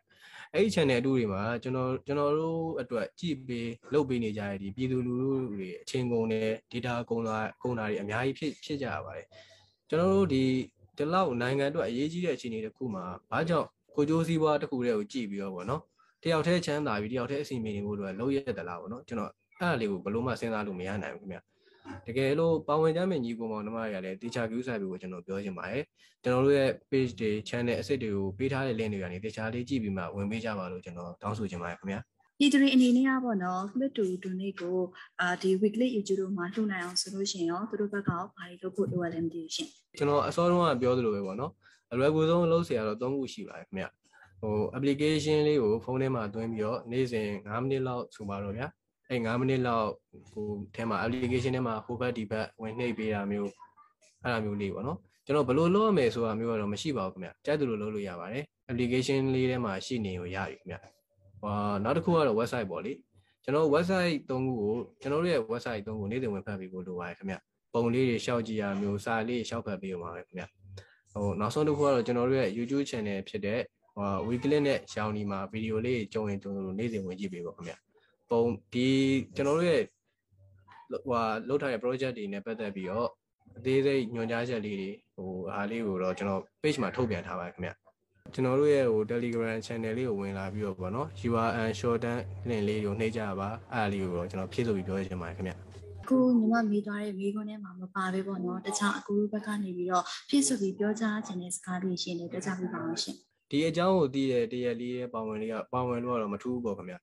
အဲ့ဒီ channel အတူတွေမှာကျွန်တော်ကျွန်တော်တို့အတွက်ကြည့်ပေးလုပ်ပေးနေကြတဲ့ဒီပြည်သူလူထုတွေအချင်းကုန်နဲ့ data ကုန်တာကုန်တာတွေအများကြီးဖြစ်ဖြစ်ကြရပါတယ်ကျွန်တော်တို့ဒီဒီလောက်နိုင်ငံအတွက်အရေးကြီးတဲ့အခြေအနေတစ်ခုမှာဘာကြောင့်ကိုကျိုးစည်းပွားတစ်ခုတည်းကိုကြည့်ပြီးတော့ဗောနော် တယောက်တည်းချမ်းသာပြီးတယောက်တည်းအစီအမင်းနေဖို့တော့လုံးရက်တလားပေါ့နော်ကျွန်တော်အဲ့ဒါလေးကိုဘလို့မှစဉ်းစားလို့မရနိုင်ဘူးခင်ဗျတကယ်လို့ပါဝင်ကြမယ့်ညီကောင်မောင်နှမတွေကလည်းတေချာကူးဆိုင်ပြီးကိုကျွန်တော်ပြောချင်ပါတယ်ကျွန်တော်တို့ရဲ့ page တွေ channel အစ်စ်တွေကိုပေးထားတဲ့ link တွေကနေတေချာလေးကြည့်ပြီးမှဝင်ပေးကြပါလို့ကျွန်တော်တောင်းဆိုချင်ပါတယ်ခင်ဗျာဒီတရင်အနေနဲ့ကပေါ့နော် clip to donate ကိုအာဒီ weekly youtube တို့မှာလှူနိုင်အောင်ဆိုလို့ရှိရင်ရောသူတို့ဘက်ကရောဘာတွေလုပ်ဖို့လိုရလဲမသိဘူးရှင်ကျွန်တော်အစောတုန်းကပြောသလိုပဲပေါ့နော်အလွယ်ကူဆုံးအလုပ်ဆရာတော့၃ခုရှိပါတယ်ခင်ဗျ ဟို application လေးကိုဖုန်းထဲမှာသွင်းပြီးတော့နေ့စဉ်9မိနစ်လောက်ဆိုပါတော့ဗျာအဲ9မိနစ်လောက်ဟိုထဲမှာ application ထဲမှာဟိုဘက်ဒီဘက်ဝင်နှိပ်ပေးတာမျိုးအဲ့လိုမျိုးလေးပေါ့နော်ကျွန်တော်ဘယ်လိုလုပ်ရမယ်ဆိုတာမျိုးကတော့မရှိပါဘူးခင်ဗျကြိုက်တယ်လို့လုပ်လို့ရပါတယ် application လေးထဲမှာရှိနေရောရပြီခင်ဗျဟောနောက်တစ်ခုကတော့ website ပေါ့လေကျွန်တော် website သုံးခုကိုကျွန်တော်တို့ရဲ့ website သုံးခုနေ့စဉ်ဝင်ဖတ်ပြီးကိုလိုပါတယ်ခင်ဗျပုံလေးတွေရှောက်ကြည့်ရမျိုးစာလေးရှောက်ဖတ်ပေးရမှာပဲခင်ဗျဟိုနောက်ဆုံးတစ်ခုကတော့ကျွန်တော်တို့ရဲ့ YouTube channel ဖြစ်တဲ့ ဟို weekly နဲ့ရောင်ဒီမှာဗီဒီယိုလေးကြုံရင်ကြုံလို့နေ့စဉ်ဝင်ကြည့်ပေးပါခင်ဗျပုံဒီကျွန်တော်တို့ရဲ့ဟိုလောက်ထားတဲ့ project တွေနဲ့ပတ်သက်ပြီးတော့အသေးစိတ်ညွှန်ကြားချက်လေးတွေဟိုအားလေးကိုတော့ကျွန်တော် page မှာထုတ်ပြန်ထားပါတယ်ခင်ဗျကျွန်တော်တို့ရဲ့ဟို Telegram channel လေးကိုဝင်လာပြီးတော့ပေါ့နော် URL shorten link လေးကိုနှိပ်ကြပါအဲ့ဒါလေးကိုတော့ကျွန်တော်ဖြည့်ဆိုပြီးပြောချင်ပါတယ်ခင်ဗျခုညီမမေးသွားတဲ့မိခွန်းထဲမှာမပါပဲပေါ့နော်တခြားအကူဘက်ကနေပြီးတော့ဖြည့်ဆိုပြီးပြောကြားခြင်းတဲ့စကားလေးရှင်တွေပြောကြားပေးပါအောင်ရှင် ဒီအကြောင်းကိုသိတဲ့တရက်လေးရဲ့ပါဝင်လေးကပါဝင်လို့ကတော့မထူးဘူးပေါ့ခင်ဗျ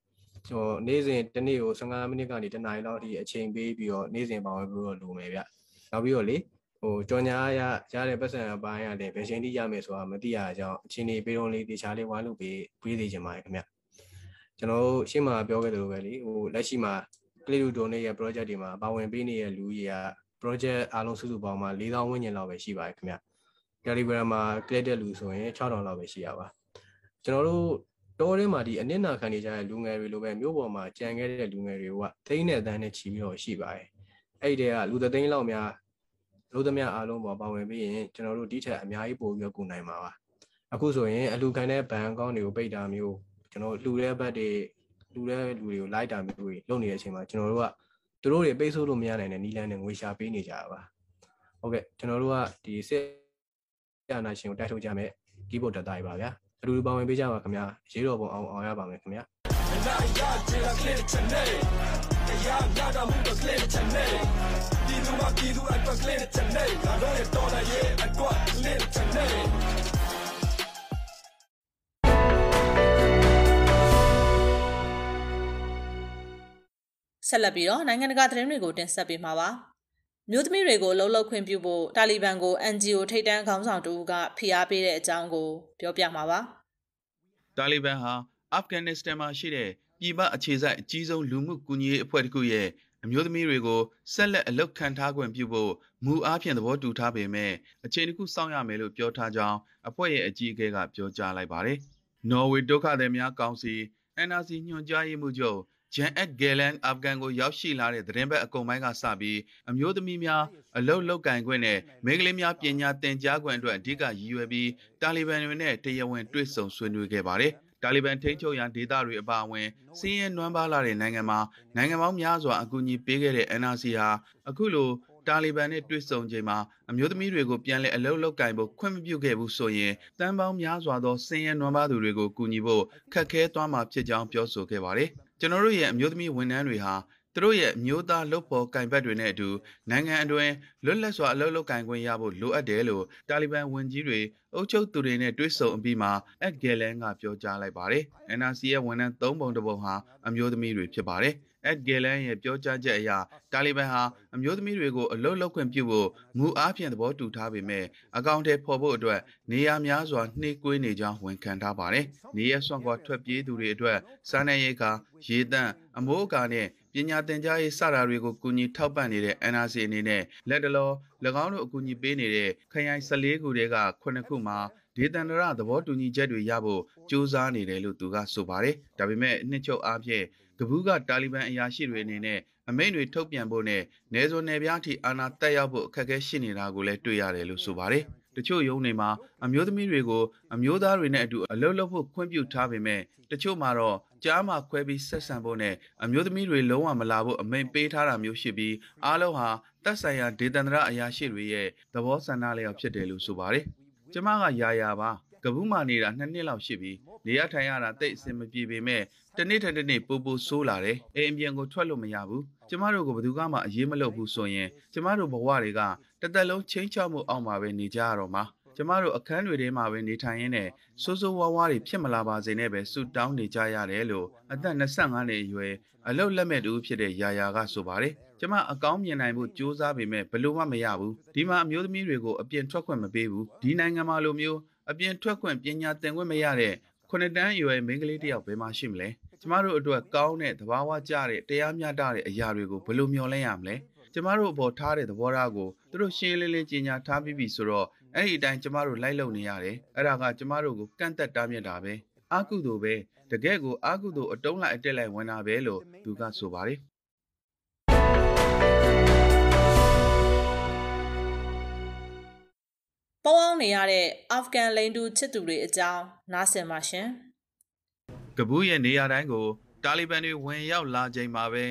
ဟိုနေ့စဉ်တစ်နေ့ကို15မိနစ်ကနေတနားရီလောက်အထိအချိန်ပေးပြီးတော့နေ့စဉ်ပါဝင်ပြီးတော့လိုမယ်ဗျနောက်ပြီးတော့လေဟိုကြော်ညာရရတဲ့ပတ်စံအပိုင်းရတယ်ဘယ်ချိန်ထိရမယ်ဆိုတာမသိရအကြောင်းအချိန်နေပေးတော့လေးတေချာလေးဝိုင်းလို့ပေးပေးသေးချင်ပါတယ်ခင်ဗျကျွန်တော်တို့ရှင်းမှာပြောခဲ့သလိုပဲလေဟိုလက်ရှိမှာ Click to Donate ရဲ့ project တွေမှာပါဝင်ပေးနေတဲ့လူကြီးက project အားလုံးစုစုပေါင်းမှာ4000ဝန်းကျင်လောက်ပဲရှိပါတယ်ခင်ဗျ Telegram မှာ click တဲ့လူဆိုရင်6000လောက်ပဲရှိရပါကျွန်တော်တို့တောထဲမှာဒီအနစ်နာခံနေကြတဲ့လူငယ်တွေလိုပဲမြို့ပေါ်မှာကြံခဲ့တဲ့လူငယ်တွေကသိန်းနဲ့တန်းနဲ့ချီပြီးတော့ရှိပါတယ်အဲ့ဒီတည်းကလူသသိန်းလောက်များလူသမျှအားလုံးပေါ်ပါဝင်ပြီးရင်ကျွန်တော်တို့ဒီထက်အများကြီးပိုပြီးတော့ကူနိုင်မှာပါအခုဆိုရင်အလူခံတဲ့ဘဏ်အကောင့်တွေကိုပိတ်တာမျိုးကျွန်တော်လူတဲ့ဘက်တွေလူတဲ့လူတွေကိုလိုက်တာမျိုးတွေလုပ်နေတဲ့အချိန်မှာကျွန်တော်တို့ကသူတို့တွေပိတ်ဆို့လို့မရနိုင်တဲ့နီလန်းနဲ့ငွေရှာပေးနေကြတာပါဟုတ်ကဲ့ကျွန်တော်တို့ကဒီစစ် အာဏာရှင်ကိုတိုက်ထုတ်ကြမယ်ကီးဘုတ်တက်သားကြီးပါဗျာအတူတူပါဝင်ပေးကြပါခင်ဗျာရေးတော်ပုံအောင်အောင်ရပါမယ်ခင်ဗျာတရားညတာမှုတော့ clear ချင်နေဒီလူမပြည်သူအတွက် clear ချင်နေငါတို့ရဲ့တော်လာရဲ့အတွက် clear ချင်နေဆက်လက်ပြီးတော့နိုင်ငံတကာသတင်းတွေကိုတင်ဆက်ပေးမှာပါ မျိုးသမီးတွေကိုလှုပ်လှုပ်ခွင့်ပြုဖို့တာလီဘန်ကို NGO ထိပ်တန်းခေါင်းဆောင်တူကဖိအားပေးတဲ့အကြောင်းကို ပြောပြမှာပါ။တာလီဘန်ဟာအာဖဂန်နစ္စတန်မှာရှိတဲ့ပြည်ပအခြေစိုက်အကြီးဆုံးလူမှုကူညီရေးအဖွဲ့တစ်ခုရဲ့အမျိုးသမီးတွေကိုဆက်လက်အလုပ်ခံထားခွင့်ပြုဖို့မူအားဖြင့်သဘောတူထားပေမဲ့အချိန်တစ်ခုစောင့်ရမယ်လို့ပြောထားကြောင်းအဖွဲ့ရဲ့အကြီးအကဲကပြောကြားလိုက်ပါတယ်။နော်ဝေဒုက္ခသည်များကောင်စီ NRC ညွှန်ကြားရေးမှူးချုပ် ဂျန်အက်ဂယ်လန်အာဖဂန်ကိုရောက်ရှိလာတဲ့သတင်းပတ်အကုန်ပိုင်းကစပြီးအမျိုးသမီးများအလုတ်လောက်ကင်ခွင့်နဲ့မိန်းကလေးများပညာသင်ကြားခွင့်အတွက်အဓိကရည်ရွယ်ပြီးတာလီဘန်တွေနဲ့တရားဝင်တွေ့ဆုံဆွေးနွေးခဲ့ပါတယ်။တာလီဘန်ထိန်းချုပ်ရန်ဒေသတွေအပါအဝင်စီးရဲနွမ်းပါလာတဲ့နိုင်ငံမှာနိုင်ငံပေါင်းများစွာအကူအညီပေးခဲ့တဲ့ NRC ဟာအခုလိုတာလီဘန်နဲ့တွေ့ဆုံချိန်မှာအမျိုးသမီးတွေကိုပြန်လည်အလုတ်လောက်ကင်ဖို့ခွင့်မပြုခဲ့ဘူးဆိုရင်တန်ပေါင်းများစွာသောစင်ရဲနွမ်းပါသူတွေကိုကူညီဖို့ခက်ခဲသွားမှာဖြစ်ကြောင်းပြောဆိုခဲ့ပါတယ်။ ကျွန်တော်တို့ရဲ့အမျိုးသမီးဝန်ထမ်းတွေဟာသူတို့ရဲ့မျိုးသားလုပ်ဖော်ကင်ဘတ်တွေနဲ့အတူနိုင်ငံအတွင်းလွတ်လပ်စွာအလုပ်လုပ်ကင်ခွင့်ရဖို့လိုအပ်တယ်လို့တာလီဘန်ဝန်ကြီးတွေအုပ်ချုပ်သူတွေနဲ့တွေ့ဆုံအပြီးမှာအက်ဂယ်လန်ကပြောကြားလိုက်ပါတယ်။ NRC ရဲ့ဝန်ထမ်း၃ပုံတစ်ပုံဟာအမျိုးသမီးတွေဖြစ်ပါတယ်။ အက်ဂယ်လန်ရဲ့ပြောကြားချက်အရတာလီဘန်ဟာအမျိုးသမီးတွေကိုအလုတ်လုပ်ခွင့်ပြုဖို့မူအားဖြင့်သဘောတူထားပေမဲ့အကောင့်ထဲပေါ်ဖို့အတွက်နေရာများစွာနှိကွေးနေကြောင်းဝန်ခံထားပါတယ်။နေရဆွန့်ခွာထွက်ပြေးသူတွေအတွက်စားနပ်ရိက္ခာရေတန့်အမိုးအကာနဲ့ပညာသင်ကြားရေးစတာတွေကိုကူညီထောက်ပံ့နေတဲ့ NRC အနေနဲ့လက်တလော၎င်းတို့အကူအညီပေးနေတဲ့ခရိုင်14ခုတည်းက9ခုမှာဒေသန္တရသဘောတူညီချက်တွေရဖို့ကြိုးစားနေတယ်လို့သူကဆိုပါတယ်။ဒါပေမဲ့နှစ်ချုပ်အားဖြင့် ကဘူးကတာလီဘန်အရာရှိတွေအနေနဲ့အမိန့်တွေထုတ်ပြန်ဖို့နဲ့နေဇွန်နယ်ပြားထိအာဏာတက်ရောက်ဖို့အခက်အခဲရှိနေတာကိုလည်းတွေ့ရတယ်လို့ဆိုပါတယ်။တချို့ရုံးတွေမှာအမျိုးသမီးတွေကိုအမျိုးသားတွေနဲ့အတူအလုပ်လုပ်ဖို့ခွင့်ပြုထားပေမဲ့တချို့မှာတော့ကြားမှာခွဲပြီးဆက်ဆံဖို့နဲ့အမျိုးသမီးတွေလုံးဝမလာဖို့အမိန့်ပေးထားတာမျိုးရှိပြီးအားလုံးဟာတပ်ဆိုင်ရာဒေသန္တရအရာရှိတွေရဲ့သဘောဆန္ဒလျောက်ဖြစ်တယ်လို့ဆိုပါတယ်။ကျမကယာယာပါ ကဘူးမာနေတာနှစ်နှစ်လောက်ရှိပြီနေရထိုင်ရတာတိတ်အဆင်မပြေပေမဲ့တနေ့ထက်တနေ့ပူပူဆိုးလာတယ်အိမ်အပြင်ကိုထွက်လို့မရဘူးကျမတို့ကိုဘယ်သူမှအရေးမလုပ်ဘူးဆိုရင်ကျမတို့ဘဝတွေကတသက်လုံးချင်းချောက်မှုအောက်မှာပဲနေကြရတော့မှာကျမတို့အခန်းတွေထဲမှာပဲနေထိုင်ရင်းနဲ့စိုးစိုးဝါးဝါးတွေဖြစ်မလာပါစေနဲ့ပဲဆူတောင်းနေကြရတယ်လို့အသက်25နှစ်အရွယ်အလုတ်လက်မဲ့တူဖြစ်တဲ့ယာယာကဆိုပါတယ်ကျမအကောင်းမြင်နိုင်ဖို့ကြိုးစားပေမဲ့ဘလို့မှမရဘူးဒီမှာအမျိုးသမီးတွေကိုအပြင်ထွက်ခွင့်မပေးဘူးဒီနိုင်ငံမှာလိုမျိုး အပြင်ထွက်ခွင့်ပညာသင်ခွင့်မရတဲ့ခုနှစ်တန်းအရွယ်မိန်းကလေးတယောက်ဘယ်မှာရှိမလဲကျမတို့အတွက်ကောင်းတဲ့သဘာဝကျတဲ့တရားမျှတတဲ့အရာတွေကိုဘယ်လိုမျှော်လင့်ရမလဲကျမတို့အပေါ်ထားတဲ့သဘောထားကိုသူတို့ရှင်းလင်းလင်းကြီးညာထားပြီးပြီဆိုတော့အဲ့ဒီအတိုင်းကျမတို့လိုက်လုံနေရတယ်အဲ့ဒါကကျမတို့ကိုကန့်သက်တားမြစ်တာပဲအာကုသို့ပဲတကယ်ကိုအာကုသို့အတုံးလိုက်အတက်လိုက်ဝင်တာပဲလို့သူကဆိုပါတယ် ပေါင်းအောင်နေရတဲ့အာဖဂန်လိန်တူချစ်သူတွေအကြောင်းနားဆင်ပါရှင်။ကဘူးရဲ့နေရာတိုင်းကိုတာလီဘန်တွေဝင်ရောက်လာချိန်မှာပဲ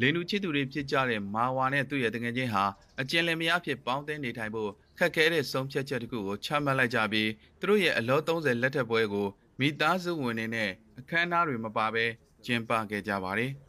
လင်တူချစ်သူတွေဖြစ်ကြတဲ့မာဝါနဲ့သူ့ရဲ့တငယ်ချင်းဟာအကျဉ်းလင်မယားဖြစ်ပေါင်းသင်းနေထိုင်ဖို့ခက်ခဲတဲ့ဆုံးဖြတ်ချက်တစ်ခုကိုချမှတ်လိုက်ကြပြီးသူတို့ရဲ့အလော30လက်ထက်ပွဲကိုမိသားစုဝင်တွေနဲ့အခမ်းအနားတွေမပါဘဲကျင်းပခဲ့ကြပါတယ်။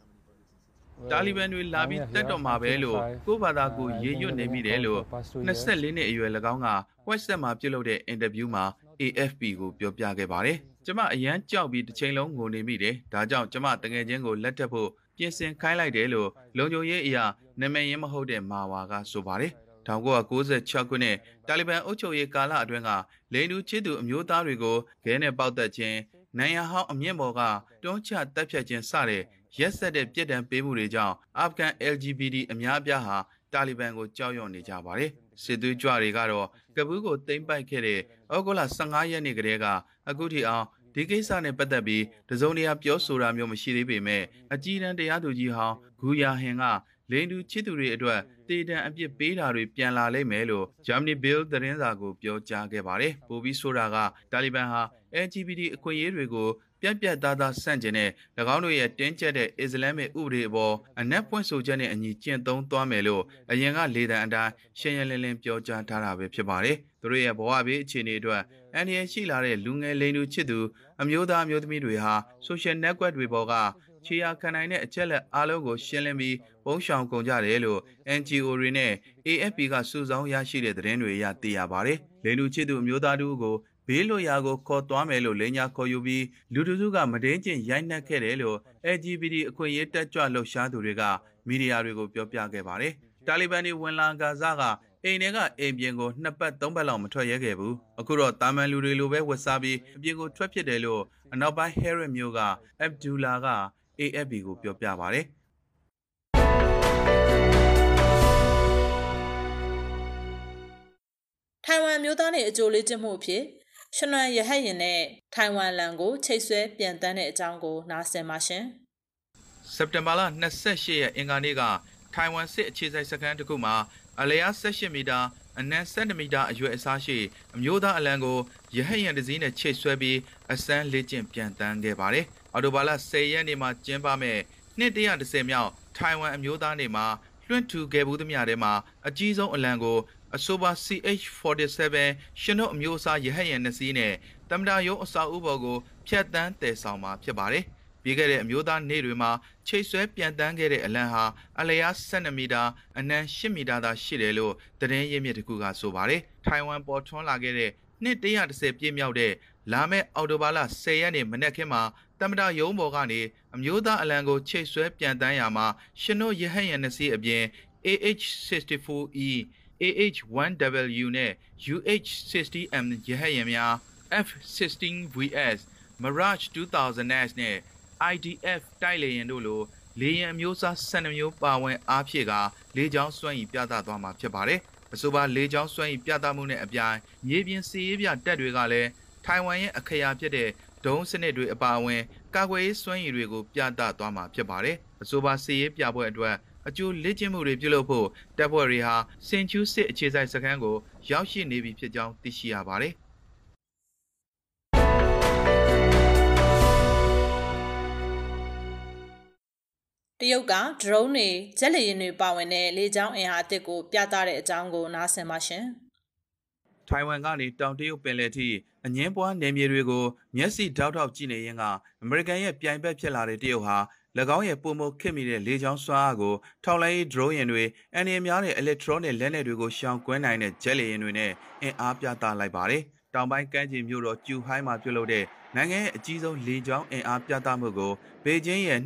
တာလီဘန်တွေလာပြီးတက်တော့မှာပဲလို့ကိုဘာသာကိုရေရွတ်နေမိတယ်လို့24နှစ်အရွယ်၎င်းက WhatsApp မှာပြုလုပ်တဲ့အင်တာဗျူးမှာ AFP ကိုပြောပြခဲ့ပါတယ်။ကျမအရန်ကြောက်ပြီးတစ်ချိန်လုံးငိုနေမိတယ်။ဒါကြောင့်ကျမတငယ်ချင်းကိုလက်ထပ်ဖို့ပြင်ဆင်ခိုင်းလိုက်တယ်လို့လုံခြုံရေးအရာနာမည်ရင်းမဟုတ်တဲ့မာဝါကဆိုပါတယ်။1996ခုနှစ်တာလီဘန်အုပ်ချုပ်ရေးကာလအတွင်းကလိန်တူချစ်သူအမျိုးသားတွေကိုခဲနဲ့ပေါက်တက်ခြင်းနိုင်ရဟောင်းအမြင့်ပေါ်ကတွန်းချတက်ဖြတ်ခြင်းစတဲ့ ရက်ဆက်တဲ့ပြစ်ဒဏ်ပေးမှုတွေကြောင့်အာဖဂန် LGBT အများအပြားဟာတာလီဘန်ကိုကြောက်ရွံ့နေကြပါတယ်။စစ်သွေးကြွတွေကတော့ကဘူးကိုသိမ်းပိုက်ခဲ့တဲ့ဩဂုတ်လ15ရက်နေ့ကတည်းကအခုထိအောင်ဒီကိစ္စနဲ့ပတ်သက်ပြီးတစုံတရာပြောဆိုတာမျိုးမရှိသေးပေမဲ့အကြီးတန်းတရားသူကြီးဟောင်းဂူယာဟင်ကလိန်တူချစ်သူတွေအတွက်တေတံအပြစ်ပေးတာတွေပြန်လာလိမ့်မယ်လို့ Germany Bill သတင်းစာကိုပြောကြားခဲ့ပါတယ်။ပိုပြီးဆိုတာကတာလီဘန်ဟာ LGBT အခွင့်အရေးတွေကို ပြက်ပြက်သားသားဆန့်ကျင်တဲ့၎င်းတို့ရဲ့တင်းကျပ်တဲ့အစ္စလာမစ်ဥပဒေအပေါ်အနက်ပွင့်ဆိုချက်နဲ့အညီကျင့်သုံးသွားမယ်လို့အရင်ကလေတံအတိုင်းရှင်းရလင်းလင်းပြောကြားထားတာပဲဖြစ်ပါတယ်။သူတို့ရဲ့ဘဝဘေးအခြေအနေအတွက်အန်ဒီရရှိလာတဲ့လူငယ်လိန်သူချစ်သူအမျိုးသားမျိုးသမီးတွေဟာ social network တွေပေါ်ကခြေရာခံနိုင်တဲ့အချက်လက်အားလုံးကိုရှင်းလင်းပြီးပုံရှောင်ကုန်ကြတယ်လို့ NGO တွေနဲ့ AFP ကစုဆောင်းရရှိတဲ့သတင်းတွေအရသိရပါတယ်။လိန်လူချစ်သူအမျိုးသားတို့ကို ဘေးလွတ်ရာကိုခေါ်သွားမယ်လို့လိန်ညာခေါ်ယူပြီးလူတစုကမတင်းကျင်ရိုက်နှက်ခဲ့တယ်လို့ LGBT အခွင့်အရေးတက်ကြွလှုပ်ရှားသူတွေကမီဒီယာတွေကိုပြောပြခဲ့ပါတယ်။တာလီဘန်တွေဝင်လာဂါဇာကအိမ်ထဲကအိမ်ပြင်ကိုနှစ်ပတ်သုံးပတ်လောက်မထွက်ရဲခဲ့ဘူး။အခုတော့တာမန်လူတွေလိုပဲဝတ်စားပြီးအပြင်ကိုထွက်ဖြစ်တယ်လို့အနောက်ပိုင်း Harris မြို့က Abdullah က AFP ကိုပြောပြပါတယ်။ထိုင်ဝမ်မျိုးသားနေအကျိုးလေးကျမှုအဖြစ် ရှနွန်ရဟတ်ရင်နဲ့ထိုင်ဝမ်လန်ကိုချိတ်ဆွဲပြန်တန်းတဲ့အကြောင်းကိုနားဆင်ပါရှင်။စက်တင်ဘာလ28ရက်အင်္ဂါနေ့ကထိုင်ဝမ်စစ်အခြေစိုက်စခန်းတစ်ခုမှာအလျား18မီတာအနက်7မီတာအရွယ်အစားရှိအမျိုးသားအလံကိုရဟတ်ရန်တစည်းနဲ့ချိတ်ဆွဲပြီးအစမ်းလေ့ကျင့်ပြန်တန်းခဲ့ပါတယ်။အော်တိုဘာလ10ရက်နေ့မှာကျင်းပမဲ့နှစ်130မြောက်ထိုင်ဝမ်အမျိုးသားနေ့မှာလွှင့်ထူခဲ့ဘူးသမျှထဲမှာအကြီးဆုံးအလံကို အဆိုပါ CH47 ရှင်တို့အမျိုးအစားရဟတ်ရန်နှစ်စီးနဲ့တမဒါယုံအစာဥဘော်ကိုဖျက်တမ်းတည်ဆောင်မှာဖြစ်ပါတယ်။ပြီးခဲ့တဲ့အမျိုးသားနေ့တွေမှာချိတ်ဆွဲပြန်တန်းခဲ့တဲ့အလံဟာအလျား12မီတာအနံ8မီတာသာရှိတယ်လို့သတင်းရင်းမြစ်တစ်ခုကဆိုပါတယ်။ထိုင်ဝမ်ပေါ်ထွန်းလာခဲ့တဲ့နှစ်130ပြည့်မြောက်တဲ့လာမယ့်အောက်တိုဘာလ10ရက်နေ့မနက်ခင်းမှာတမဒါယုံဘော်ကနေအမျိုးသားအလံကိုချိတ်ဆွဲပြန်တန်းရမှာရှင်တို့ရဟတ်ရန်နှစ်စီးအပြင် AH64E AH1W နဲ့ UH60M ရဟတ်ယာဉ်များ F16VS Mirage 2000S နဲ့ IDF တိုက်လေယာဉ်တို့လိုလေယာဉ်အမျိုးအစား12မျိုးပါဝင်အားဖြည့်ကလေကြောင်းစွမ်းရည်ပြသသွားမှာဖြစ်ပါတယ်။အဆိုပါလေကြောင်းစွမ်းရည်ပြသမှုနဲ့အပြိုင်မြေပြင်စီးရေးပြတပ်တွေကလည်းထိုင်ဝမ်ရဲ့အခရာဖြစ်တဲ့ဒုံးစနစ်တွေအပါအဝင်ကာကွယ်ရေးစွမ်းရည်တွေကိုပြသသွားမှာဖြစ်ပါတယ်။အဆိုပါစီးရေးပြပွဲအတွက် အကျိုးလေ့ကျင့်မှုတွေပြုလုပ်ဖို့တပ်ဖွဲ့တွေဟာစင်ချူးစစ်အခြေစိုက်စခန်းကိုရောက်ရှိနေပြီဖြစ်ကြောင်းသိရှိရပါတယ်။တရုတ်ကဒရုန်းတွေဂျက်လေယာဉ်တွေပါဝင်တဲ့လေကြောင်းအင်အားအသစ်ကိုပြသတဲ့အကြောင်းကိုနားဆင်ပါရှင်။ထိုင်ဝမ်ကနေတောင်တရုတ်ပင်လယ်ထိအငင်းပွားနယ်မြေတွေကိုမျက်စိတောက်တောက်ကြည့်နေရင်ကအမေရိကန်ရဲ့ပြိုင်ဘက်ဖြစ်လာတဲ့တရုတ်ဟာ၎ င်းရဲ့ပုံမခစ်မိတဲ့လေကြောင်းစွမ်းအားကိုထောက်လိုင်းဒရုန်းယာဉ်တွေအန်ရီများတဲ့ electronic လက်နက်တွေကိုရှောင်ကွင်းနိုင်တဲ့ဂျက်လေယာဉ်တွေနဲ့အင်အားပြသလိုက်ပါတယ်။တောင်ပိုင်းကမ်းခြေမြို့တော်ကျူဟိုင်းမှာပြုလုပ်တဲ့ နိုင်ငံရဲ့အကြီးဆုံးလေကြောင်းအင်အားပြသမှုကိုဘေကျင်းရဲ့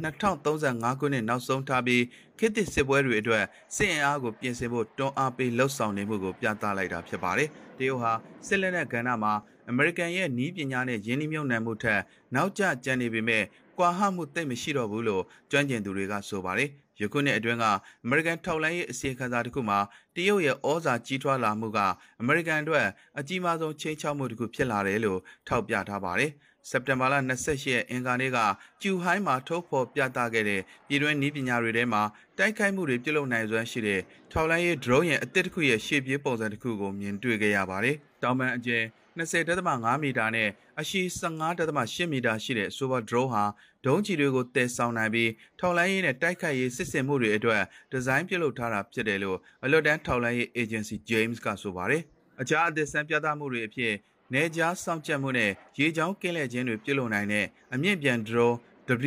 2035ခုနှစ်နောက်ဆုံးထားပြီးခေတ်သစ်စစ်ပွဲတွေအတွက်စစ်အင်အားကိုပြင်ဆင်ဖို့တွန်းအားပေးလှုပ်ဆောင်နေမှုကိုပြသလိုက်တာဖြစ်ပါတယ်။တရုတ်ဟာစစ်လက်နက်ကဏ္ဍမှာအမေရိကန်ရဲ့နီးပညာနဲ့ယင်းနှိမ့်မြုံနှံမှုထက်နောက်ကျကျန်နေပေမဲ့ကွာဟမှုသိမရှိတော့ဘူးလို့ကျွမ်းကျင်သူတွေကဆိုပါတယ်။ ယခုနှစ်အတွင်းကအမေရိကန်ထောက်လှမ်းရေးအစီအခံစာတစ်ခုမှာတရုတ်ရဲ့ဩဇာကြီးထွားလာမှုကအမေရိကန်အတွက်အကြီးမားဆုံးချိန်ချောက်မှုတစ်ခုဖြစ်လာတယ်လို့ထောက်ပြထားပါတယ်။စက်တင်ဘာလ28ရက်အင်္ဂါနေ့ကကျူဟိုင်းမှာထုတ်ဖော်ပြသခဲ့တဲ့ပြည်တွင်းနည်းပညာတွေထဲမှာတိုက်ခိုက်မှုတွေပြုလုပ်နိုင်စွမ်းရှိတဲ့ထောက်လှမ်းရေး drone ရဲ့အသစ်တစ်ခုရဲ့ရှေ့ပြေးပုံစံတစ်ခုကိုမြင်တွေ့ခဲ့ရပါတယ်။တောင်ပန်အကျယ်20.5မီတာနဲ့အရှိ15.8မီတာရှိတဲ့ Super Drone ဟာ ဒုံးကျည်တွေကိုတည်ဆောင်နိုင်ပြီးထောက်လှမ်းရေးနဲ့တိုက်ခိုက်ရေးစစ်ဆင်မှုတွေအတွက်ဒီဇိုင်းပြုလုပ်ထားတာဖြစ်တယ်လို့အလွတ်တန်းထောက်လှမ်းရေး Agency James ကဆိုပါတယ်။အခြားအသစ်ဆန်းပြသမှုတွေအဖြစ်နေကြားစောင့်ကြပ်မှုနဲ့ရေချောင်းကင်းလှည့်ခြင်းတွေပြုလုပ်နိုင်တဲ့အမြင့်ပြန် drone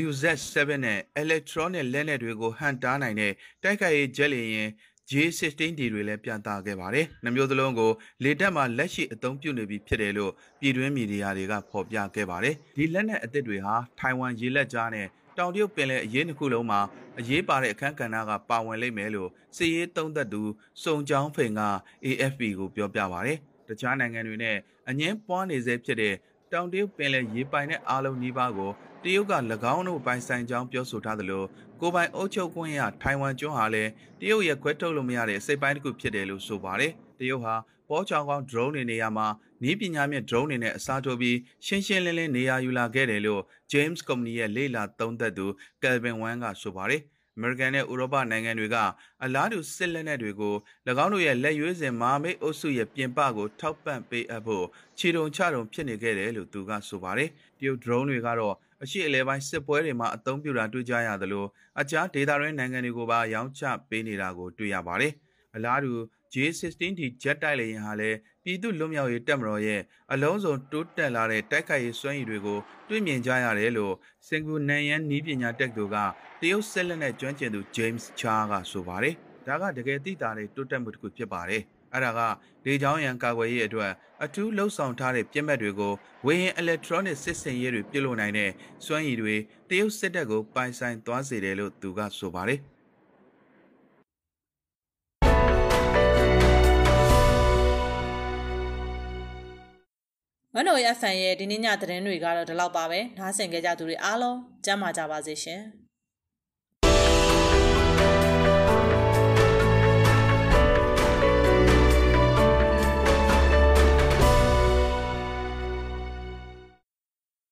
WZ7 နဲ့ electronic လက်နက်တွေကိုဟန်တားနိုင်တဲ့တိုက်ခိုက်ရေးဂျက်လေယာဉ် J16D တွေလည်းပြန်တာခဲ့ပါတယ်။နှမျိုးစလုံးကိုလေတပ်မှာလက်ရှိအသုံးပြုနေပြီဖြစ်တယ်လို့ပြည်တွင်းမီဒီယာတွေကဖော်ပြခဲ့ပါတယ်။ဒီလက်နက်အသစ်တွေဟာထိုင်ဝမ်ရေလက်ကြားနဲ့တောင်တရုတ်ပင်လယ်အရေးတစ်ခုလုံးမှာအရေးပါတဲ့အခန်းကဏ္ဍကပါဝင်လိမ့်မယ်လို့စီရေးသုံးသက်သူစုံချောင်းဖိန်က AFP ကိုပြောပြပါတယ်။တခြားနိုင်ငံတွေနဲ့အငင်းပွားနေစေဖြစ်တဲ့တောင်တရုတ်ပင်လယ်ရေပိုင်တဲ့အားလုံးနှီးပါးကို တရုတ်က၎င်းတို့ပိုင်ဆိုင်ကြောင်းပြောဆိုထားသလိုကိုပိုင်အုပ်ချုပ်ခွင့်ရထိုင်ဝမ်ကျွန်းဟာလည်းတရုတ်ရဲ့ခွဲထုတ်လို့မရတဲ့စိတ်ပိုင်းတစ်ခုဖြစ်တယ်လို့ဆိုပါတယ်။တရုတ်ဟာပေါ်ချောင်းကောင်း drone တွေနေရာမှာနီးပညာမြင့် drone တွေနဲ့အစားထိုးပြီးရှင်းရှင်းလင်းလင်းနေရာယူလာခဲ့တယ်လို့ James Company ရဲ့လေ့လာသုံးသပ်သူ Calvin Wan ကဆိုပါတယ်။အမေရိကန်နဲ့ဥရောပနိုင်ငံတွေကအလားတူစစ်လက်နက်တွေကို၎င်းတို့ရဲ့လက်ရွေးစင်မာမိတ်အုပ်စုရဲ့ပြင်ပကိုထောက်ပံ့ပေးအပ်ဖို့ခြေတုံချတုံဖြစ်နေခဲ့တယ်လို့သူကဆိုပါတယ်။တရုတ် drone တွေကတော့ အရှိအလဲပိုင်းစစ်ပွဲတွေမှာအသုံးပြုတာတွေ့ကြရသလိုအခြားဒေသတွင်းနိုင်ငံတွေကိုပါရောင်းချပေးနေတာကိုတွေ့ရပါတယ်။အလားတူ J16D jet တိုက်လေယာဉ်ဟာလည်းပြည်သူ့လွတ်မြောက်ရေးတပ်မတော်ရဲ့အလုံးစုံတိုးတက်လာတဲ့တိုက်ခိုက်ရေးစွမ်းရည်တွေကိုတွေ့မြင်ကြရတယ်လို့စင်ကူနန်ယန်နီးပညာတက္ကသိုလ်ကတရုတ်ဆက်လက်နဲ့ကျွမ်းကျင်သူ James Cha ကဆိုပါတယ်။ဒါကတကယ်သိတာတဲ့တိုးတက်မှုတစ်ခုဖြစ်ပါတယ်။ အဲ့ဒါကလေကြောင်းရန်ကာကွယ်ရေးအတွက်အထူးလှုပ်ဆောင်ထားတဲ့ပြစ်မှတ်တွေကိုဝေဟင် electronic စစ်စင်ရေးတွေပြုလုပ်နိုင်တဲ့စွမ်းရည်တွေတရုတ်စစ်တပ်ကိုပိုင်ဆိုင်သွားစေတယ်လို့သူကဆိုပါတယ်။မနိုရဖန်ရဲ့ဒီနေ့ညသတင်းတွေကတော့ဒီလောက်ပါပဲနားဆင်ကြကြသူတွေအားလုံးကျမ်းမာကြပါစေရှင်။